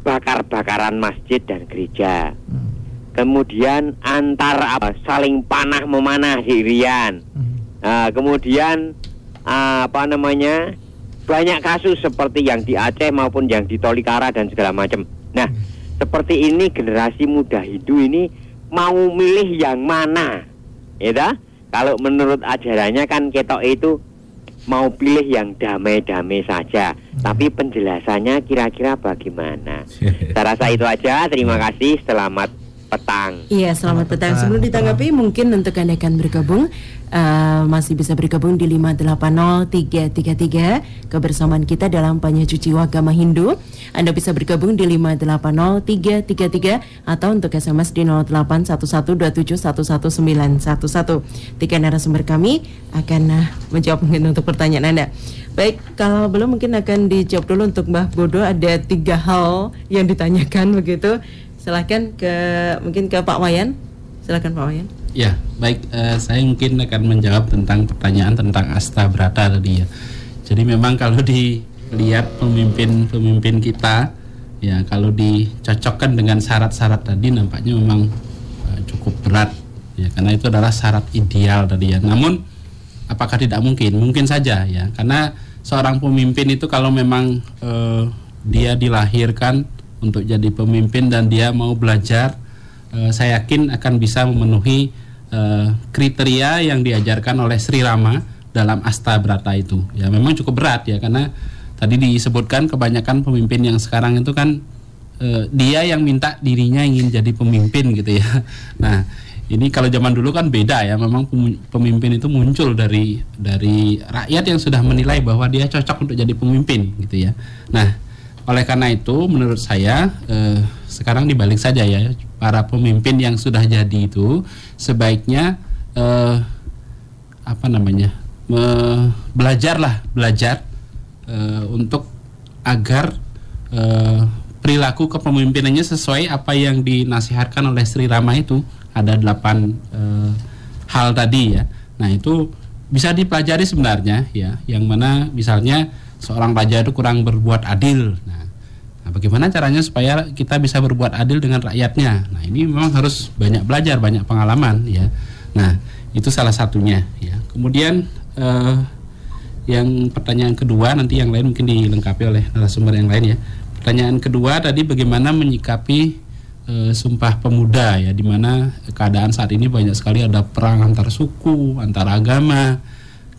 bakar-bakaran masjid dan gereja. Kemudian antar apa, saling panah memanah dirian. Nah, kemudian apa namanya banyak kasus seperti yang di Aceh maupun yang di Tolikara dan segala macam. Nah, seperti ini generasi muda Hindu ini mau milih yang mana, ya Kalau menurut ajarannya kan ketok itu mau pilih yang damai-damai saja. Tapi penjelasannya kira-kira bagaimana? [laughs] Saya rasa itu aja. Terima kasih. Selamat petang. Iya, selamat, selamat petang. Sebelum ditanggapi, mungkin untuk Anda akan bergabung uh, masih bisa bergabung di 580333 kebersamaan kita dalam Panya Cuci Wagama Hindu. Anda bisa bergabung di 580333 atau untuk SMS di 081127119111. Tiga narasumber kami akan uh, menjawab mungkin untuk pertanyaan Anda. Baik, kalau belum mungkin akan dijawab dulu untuk Mbah Bodo ada tiga hal yang ditanyakan begitu. Silahkan ke mungkin ke Pak Wayan. Silahkan Pak Wayan. Ya, baik. Uh, saya mungkin akan menjawab tentang pertanyaan tentang Asta Brata tadi ya. Jadi memang kalau dilihat pemimpin-pemimpin kita, ya kalau dicocokkan dengan syarat-syarat tadi, nampaknya memang uh, cukup berat, ya karena itu adalah syarat ideal tadi ya. Namun apakah tidak mungkin? Mungkin saja ya, karena seorang pemimpin itu kalau memang uh, dia dilahirkan untuk jadi pemimpin dan dia mau belajar uh, saya yakin akan bisa memenuhi uh, kriteria yang diajarkan oleh Sri Rama dalam Asta Brata itu. Ya memang cukup berat ya karena tadi disebutkan kebanyakan pemimpin yang sekarang itu kan uh, dia yang minta dirinya ingin jadi pemimpin gitu ya. [laughs] Nah, ini kalau zaman dulu kan beda ya, memang pemimpin itu muncul dari dari rakyat yang sudah menilai bahwa dia cocok untuk jadi pemimpin gitu ya. Nah, oleh karena itu menurut saya eh, sekarang dibalik saja ya para pemimpin yang sudah jadi itu sebaiknya eh, apa namanya me, belajarlah belajar eh, untuk agar eh, perilaku kepemimpinannya sesuai apa yang dinasihatkan oleh Sri Rama itu. Ada delapan eh, hal tadi ya. Nah itu bisa dipelajari sebenarnya ya yang mana misalnya seorang raja itu kurang berbuat adil nah Nah, bagaimana caranya supaya kita bisa berbuat adil dengan rakyatnya? Nah, ini memang harus banyak belajar, banyak pengalaman, ya. Nah, itu salah satunya, ya. Kemudian eh, yang pertanyaan kedua nanti yang lain mungkin dilengkapi oleh narasumber yang lain ya. Pertanyaan kedua tadi bagaimana menyikapi eh, sumpah pemuda ya, di mana keadaan saat ini banyak sekali ada perang antar suku, antar agama.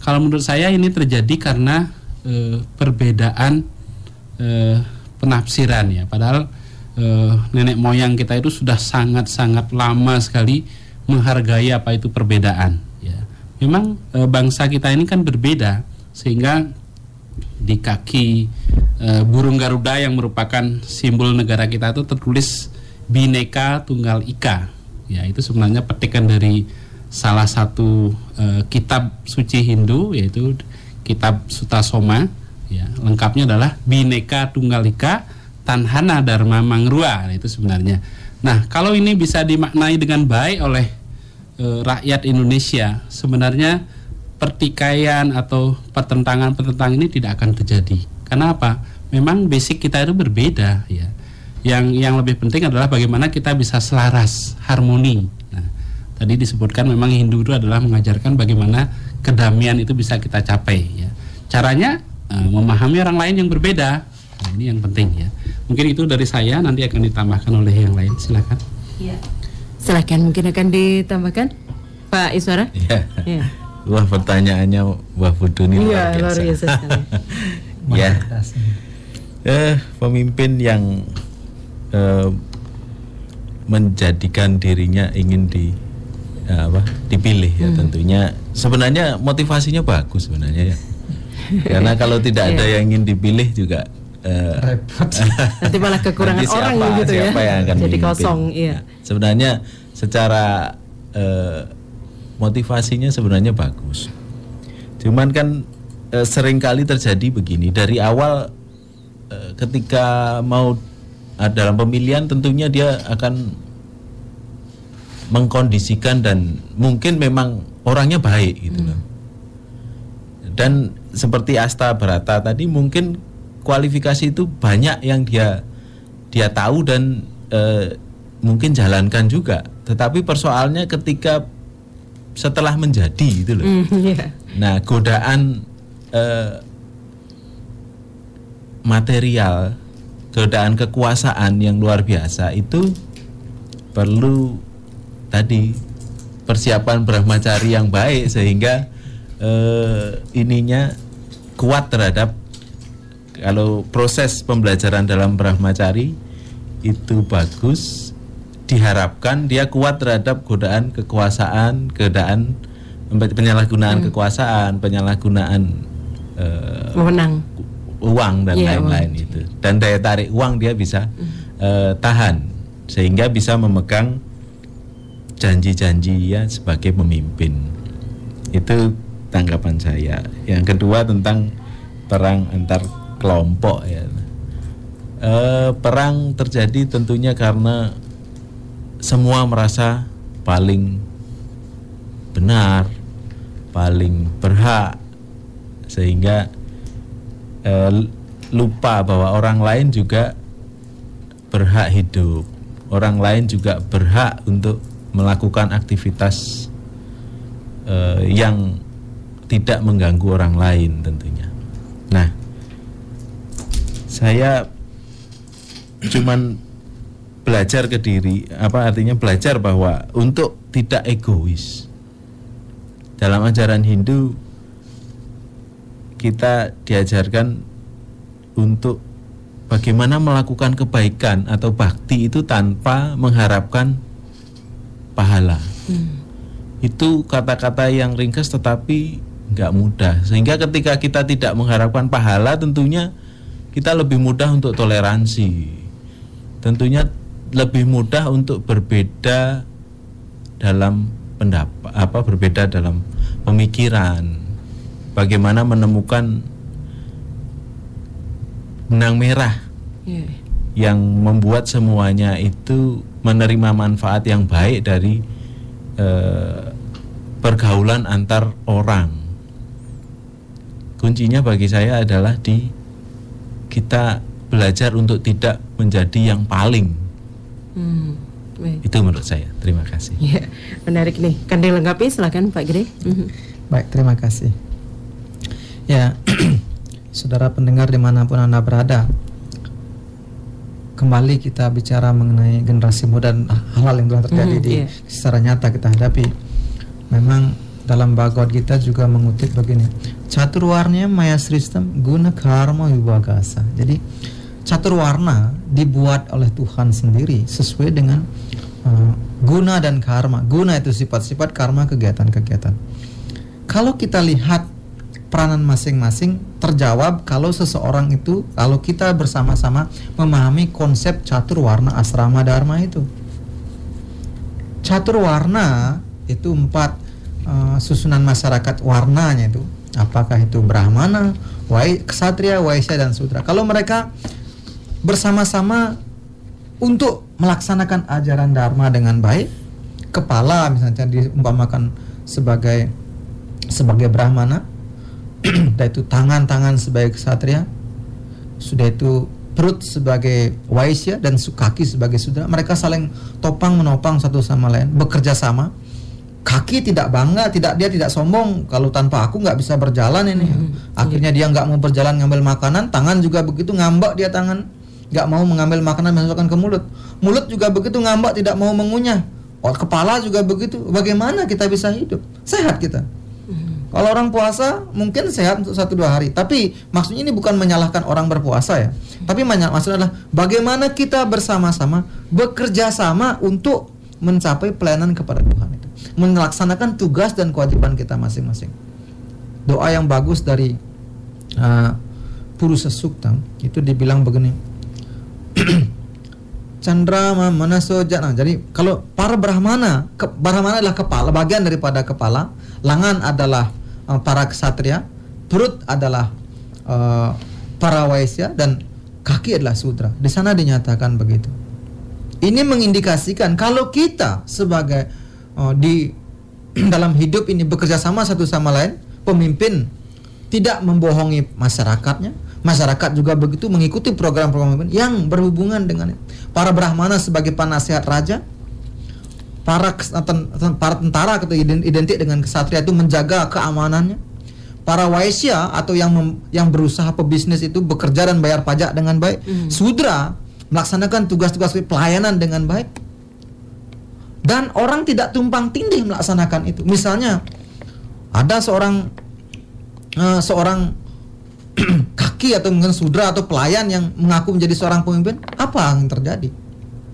Kalau menurut saya ini terjadi karena eh, perbedaan eh, penafsiran ya. Padahal e, nenek moyang kita itu sudah sangat-sangat lama sekali menghargai apa itu perbedaan. Ya. Memang e, bangsa kita ini kan berbeda sehingga di kaki e, burung garuda yang merupakan simbol negara kita itu tertulis bineka tunggal ika. Ya itu sebenarnya petikan dari salah satu e, kitab suci Hindu yaitu kitab Sutasoma ya lengkapnya adalah bineka tunggal ika tanhana dharma mangrua nah, itu sebenarnya. Nah kalau ini bisa dimaknai dengan baik oleh e, rakyat Indonesia sebenarnya pertikaian atau pertentangan-pertentangan ini tidak akan terjadi. Karena apa? Memang basic kita itu berbeda ya. Yang yang lebih penting adalah bagaimana kita bisa selaras harmoni. Nah tadi disebutkan memang Hindu itu adalah mengajarkan bagaimana kedamaian itu bisa kita capai ya caranya uh, memahami orang lain yang berbeda. Nah, ini yang penting ya. Mungkin itu dari saya nanti akan ditambahkan oleh yang lain. Silakan. Ya. Silakan mungkin akan ditambahkan Pak Iswara. Iya. Ya. Wah pertanyaannya Wah Budu ini luar biasa. Luar biasa [laughs] ya. eh pemimpin yang eh, menjadikan dirinya ingin di eh, apa dipilih ya tentunya sebenarnya motivasinya bagus sebenarnya ya karena kalau tidak ada yang ingin dipilih juga eh, Repot. [laughs] Nanti malah kekurangan nanti orang siapa- gitu ya. siapa yang akan Jadi memimpin. kosong, iya. Nah, sebenarnya secara eh, motivasinya sebenarnya bagus cuman kan eh, sering kali terjadi begini dari awal eh, ketika mau ah, dalam pemilihan tentunya dia akan mengkondisikan dan mungkin memang orangnya baik gitu loh. Dan seperti Asta Berata tadi mungkin kualifikasi itu banyak yang dia dia tahu dan eh, mungkin jalankan juga. Tetapi persoalannya ketika setelah menjadi gitu loh. Hmm, iya. nah godaan eh, material godaan kekuasaan yang luar biasa itu perlu tadi persiapan brahmacari yang baik sehingga eh, ininya kuat terhadap kalau proses pembelajaran dalam brahmacari itu bagus diharapkan dia kuat terhadap godaan kekuasaan godaan penyalahgunaan kekuasaan penyalahgunaan eh, Memenang. uang dan Iya, lain-lain itu. Dan daya tarik uang dia bisa eh, tahan sehingga bisa memegang janji-janji ya sebagai pemimpin. Itu tanggapan saya. Yang kedua tentang perang antar kelompok ya. Eh, perang terjadi tentunya karena semua merasa paling benar paling berhak sehingga eh, lupa bahwa orang lain juga berhak hidup, orang lain juga berhak untuk melakukan aktivitas eh, yang tidak mengganggu orang lain tentunya. Nah, saya cuman belajar ke diri, apa artinya belajar bahwa untuk tidak egois dalam ajaran Hindu kita diajarkan untuk bagaimana melakukan kebaikan atau bakti itu tanpa mengharapkan pahala. Itu kata-kata yang ringkas tetapi nggak mudah. Sehingga ketika kita tidak mengharapkan pahala, tentunya kita lebih mudah untuk toleransi. Tentunya lebih mudah untuk berbeda dalam pendapat apa berbeda dalam pemikiran. Bagaimana menemukan benang merah Iya. yang membuat semuanya itu menerima manfaat yang baik dari eh, pergaulan antar orang. Kuncinya bagi saya adalah di kita belajar untuk tidak menjadi yang paling. Hmm. Baik. Itu menurut saya. Terima kasih. Iya, menarik nih. Kan dilengkapi silakan Pak Gede. Mhm. Baik, terima kasih. Ya, [clears throat] saudara pendengar di mana pun anda berada, kembali kita bicara mengenai generasi muda dan hal-hal yang telah terjadi Mhm, di iya. secara nyata kita hadapi. Memang dalam Bhagavad Gita juga mengutip begini, catur warnanya maya sistem guna karma vibhagasa. Jadi catur warna dibuat oleh Tuhan sendiri sesuai dengan uh, guna dan karma. Guna itu sifat-sifat, karma kegiatan-kegiatan. Kalau kita lihat peranan masing-masing terjawab kalau seseorang itu kalau kita bersama-sama memahami konsep catur warna asrama dharma itu. Catur warna itu empat eh, susunan masyarakat warnanya itu. Apakah itu Brahmana, Wai, Ksatria, Waisya dan Sudra. Kalau mereka bersama-sama untuk melaksanakan ajaran dharma dengan baik, kepala misalnya diumpamakan sebagai sebagai Brahmana, [clears throat] sudah itu tangan-tangan sebagai ksatria, sudah itu perut sebagai waisya dan kaki sebagai sudra. Mereka saling topang menopang satu sama lain, bekerja sama. Kaki tidak bangga, tidak dia tidak sombong. Kalau tanpa aku nggak bisa berjalan ini. Akhirnya dia nggak mau berjalan ngambil makanan, tangan juga begitu ngambek dia tangan, nggak mau mengambil makanan masukkan ke mulut. Mulut juga begitu ngambek tidak mau mengunyah. Oh, kepala juga begitu. Bagaimana kita bisa hidup? Sehat kita. Kalau orang puasa mungkin sehat untuk satu dua hari, tapi maksudnya ini bukan menyalahkan orang berpuasa ya. Tapi maksudnya adalah bagaimana kita bersama-sama bekerja sama untuk mencapai pelayanan kepada Tuhan itu, melaksanakan tugas dan kewajiban kita masing-masing. Doa yang bagus dari uh, Purusa Sukta itu dibilang begini. [clears throat] Chandra Manaso Jana. Jadi kalau para Brahmana, ke, Brahmana adalah kepala, bagian daripada kepala, lengan adalah para ksatria, perut adalah uh, para waisya dan kaki adalah sudra. Di sana dinyatakan begitu. Ini mengindikasikan kalau kita sebagai uh, di [clears throat] dalam hidup ini bekerja sama satu sama lain, pemimpin tidak membohongi masyarakatnya, masyarakat juga begitu mengikuti program-program yang berhubungan dengan para brahmana sebagai penasihat raja, para ten- para tentara identik dengan kesatria itu menjaga keamanannya. Para waisya atau yang mem- yang berusaha pebisnis itu bekerja dan bayar pajak dengan baik. Sudra melaksanakan tugas-tugas pelayanan dengan baik. Dan orang tidak tumpang tindih melaksanakan itu. Misalnya ada seorang eh, seorang [clears throat] kaki atau mungkin sudra atau pelayan yang mengaku menjadi seorang pemimpin, apa yang terjadi?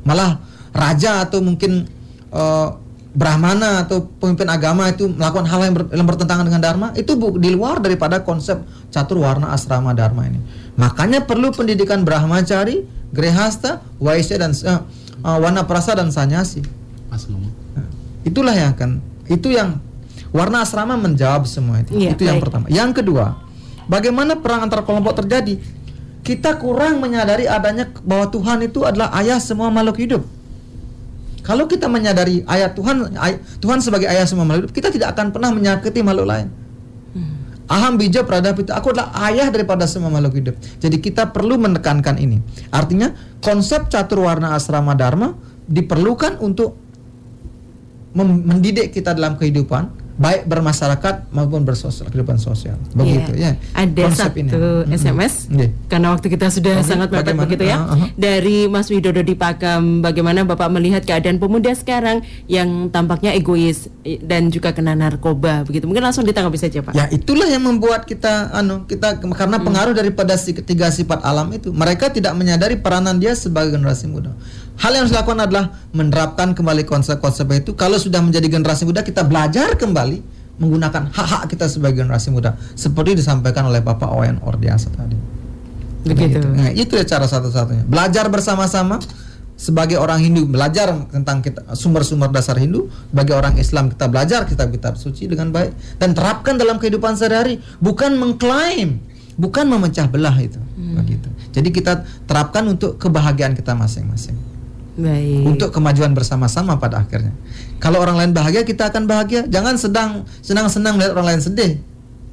Malah raja atau mungkin eh, brahmana atau pemimpin agama itu melakukan hal yang, ber- yang bertentangan dengan dharma itu bu- di luar daripada konsep catur warna asrama dharma ini. Makanya perlu pendidikan brahmacari, grehasta, waisya dan eh, eh, wanaprasa dan sanyasi. Nah, itulah yang akan itu yang warna asrama menjawab semua itu. Iya, itu yang pertama. Yang kedua, bagaimana perang antar kelompok terjadi? Kita kurang menyadari adanya bahwa Tuhan itu adalah ayah semua makhluk hidup. Kalau kita menyadari ayat Tuhan ay- Tuhan sebagai ayah semua makhluk hidup, kita tidak akan pernah menyakiti makhluk lain. Aham bija pradapita. Aku adalah ayah daripada semua makhluk hidup. Jadi kita perlu menekankan ini. Artinya konsep catur warna asrama dharma diperlukan untuk mendidik kita dalam kehidupan baik bermasyarakat maupun bersosial kehidupan sosial. Begitu Iya. ya. Ada konsep satu ini. SMS Iya. karena waktu kita sudah Oke, sangat mepet begitu ya. Ah, ah. Dari Mas Widodo di Pakam, bagaimana Bapak melihat keadaan pemuda sekarang yang tampaknya egois dan juga kena narkoba begitu. Mungkin langsung ditanggapi saja, Pak. Ya itulah yang membuat kita anu kita karena pengaruh daripada si ketiga sifat alam itu. Mereka tidak menyadari peranan dia sebagai generasi muda. Hal yang harus dilakukan adalah menerapkan kembali konsep-konsep itu. Kalau sudah menjadi generasi muda kita belajar kembali menggunakan hak-hak kita sebagai generasi muda seperti disampaikan oleh Bapak Owen Ordiasa tadi. Begitu. Nah, itu ya cara satu-satunya. Belajar bersama-sama sebagai orang Hindu belajar tentang kita sumber-sumber dasar Hindu, sebagai orang Islam kita belajar kitab-kitab suci dengan baik dan terapkan dalam kehidupan sehari-hari, bukan mengklaim, bukan memecah belah itu. Begitu. Jadi kita terapkan untuk kebahagiaan kita masing-masing. Baik. Untuk kemajuan bersama-sama pada akhirnya. Kalau orang lain bahagia, kita akan bahagia. Jangan sedang senang-senang melihat orang lain sedih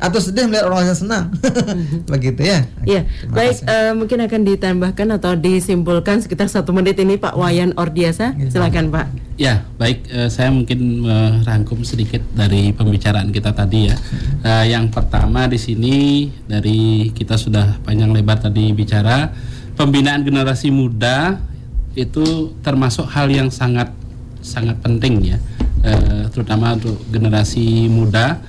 atau sedih melihat orang lain senang. [laughs] Begitu ya. Iya, baik. eh, mungkin akan ditambahkan atau disimpulkan sekitar satu menit ini Pak Wayan Ordiasa. Iya. Silakan Pak. Ya, baik. eh, saya mungkin merangkum sedikit dari pembicaraan kita tadi ya. Eh, yang pertama di sini dari kita sudah panjang lebar tadi bicara pembinaan generasi muda itu termasuk hal yang sangat sangat penting ya, Eh, terutama untuk generasi muda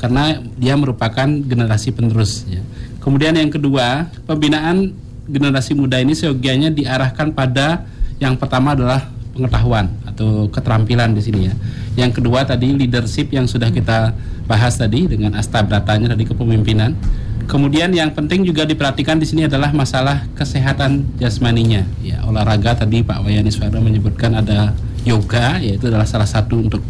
karena dia merupakan generasi penerus ya. Kemudian yang kedua, pembinaan generasi muda ini seyogianya diarahkan pada yang pertama adalah pengetahuan atau keterampilan di sini ya. Yang kedua tadi leadership yang sudah kita bahas tadi dengan astabratanya tadi kepemimpinan. Kemudian yang penting juga diperhatikan di sini adalah masalah kesehatan jasmaninya. Ya, olahraga tadi Pak Wayan Iswara menyebutkan ada yoga yaitu adalah salah satu untuk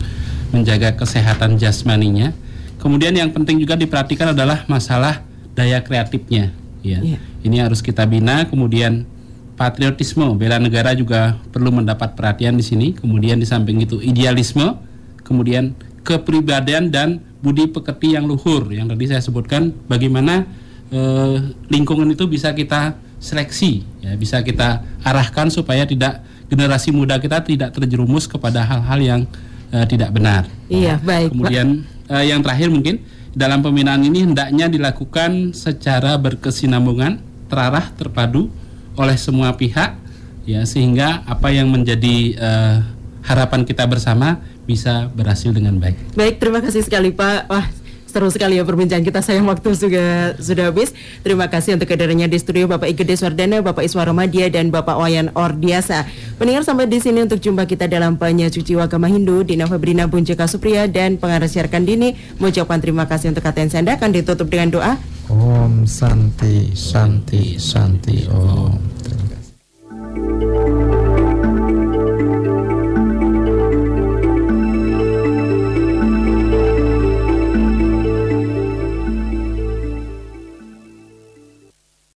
menjaga kesehatan jasmaninya. Kemudian yang penting juga diperhatikan adalah masalah daya kreatifnya. Ya, Iya. ini harus kita bina. Kemudian patriotisme, bela negara juga perlu mendapat perhatian di sini. Kemudian di samping itu idealisme, kemudian kepribadian dan budi pekerti yang luhur yang tadi saya sebutkan. Bagaimana eh, lingkungan itu bisa kita seleksi, ya, bisa kita arahkan supaya tidak generasi muda kita tidak terjerumus kepada hal-hal yang eh, tidak benar. Iya, baik. Pak. Kemudian eh, yang terakhir mungkin dalam pembinaan ini hendaknya dilakukan secara berkesinambungan, terarah, terpadu oleh semua pihak ya sehingga apa yang menjadi eh, harapan kita bersama bisa berhasil dengan baik. Baik, terima kasih sekali Pak. Wah, Seru sekali ya perbincangan kita sayang waktu sudah sudah habis. Terima kasih untuk kehadirannya di studio Bapak Igede Swardana, Bapak Iswar Ramadia dan Bapak Wayan Ordiasa. Pendengar sampai di sini untuk jumpa kita dalam Suci Wagama Hindu Dina Febrina Bunjeka Supriya dan pengarah siarkan dini mengucapkan terima kasih untuk atensi Anda akan ditutup dengan doa. Om Santi Santi Santi Om.